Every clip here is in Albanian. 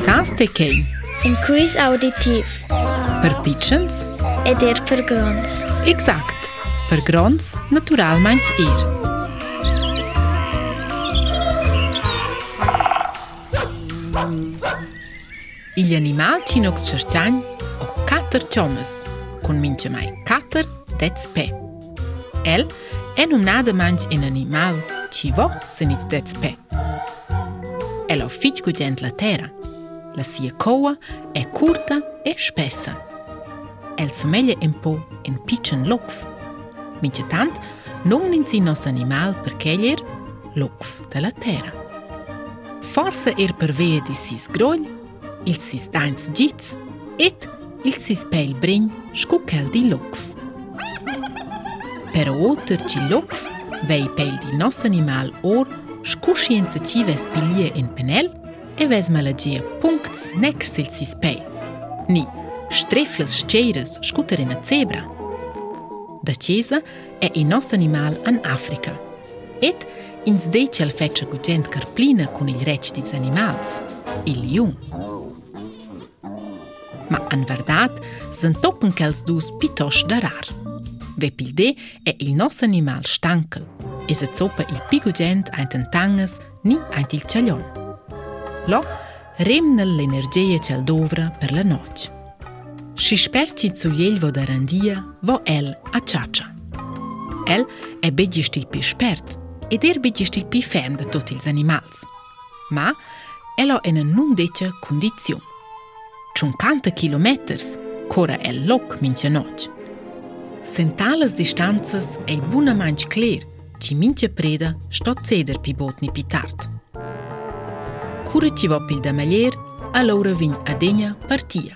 Sans të kej. Në kujs auditiv. Për pichens. E dirë për grons. Exakt. Për grons, natural manç irë. Il animal që nuk së shqanj, o katër qomës, kun minë që maj katër dhe El, e në mna dhe në animal, që i vohë së një të të El o fiqë ku gjendë la tera – La sia coa è curta e spessa. El someglia un po in pitchen locf. Minchatant, non ninzi nos animal per keglier locf della terra. Forse er per via di sis grogl, il sis dains gits et il sis pel brin scuckel di locf. Per oter ci locf, vei pel di nos animal or scuscienza cives piglie in penel, Evesmologie. Punkts nächstes Pei. Ni. Streffles, Scheiras, na Zebra. Da Cesa e in nostro animal an Africa. Et ins decel fece gugent carplina cu il rec dis animals. Il iung. Ma an verdad sind toppen kels dus pitos da rar. e de è il nos animal stankel. Es et zopa il pigugent ein tangas ni ein il ciaglion. Lok, rrim në l'energjeje qaldovra për la noqë. Shishper që i culjelvo rëndia, vo el a qaqa. El e be gjishti pi shpert, e der be gjishti pi ferm dhe totil zanimals. Ma, elo e në nundeqë kondicion. Qunkante kilometrës, kora el lok min që noqë. Sentales distancës e i buna manqë klerë, që min që preda shto ceder pi botni pitartë. Curitiba pil da malier, allora vin a degna partia.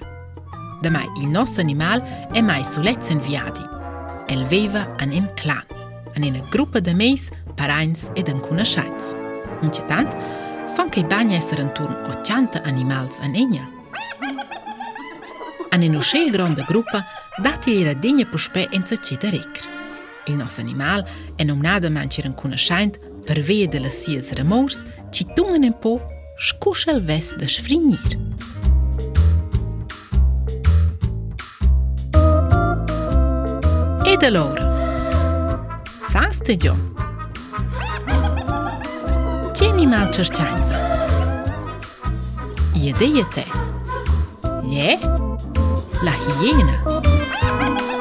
Da mai il nostro animal è mai solezen viadi. El veva an en clan, an en gruppa da meis, parains ed an conoscenz. Incetant, son che bagna essere intorno 80 animals an egna. An en usce grande gruppa, dati era degna puspè en sace recr. Il nostro animal è nomnada mancher an conoscent per via delle sies remors, ci tungen un po' shku shelves dhe shfri njërë. Edhe lorë, sa së të gjohë? Qeni me qërqanjëzë? Jede jete? Je? La hijena? La hijena?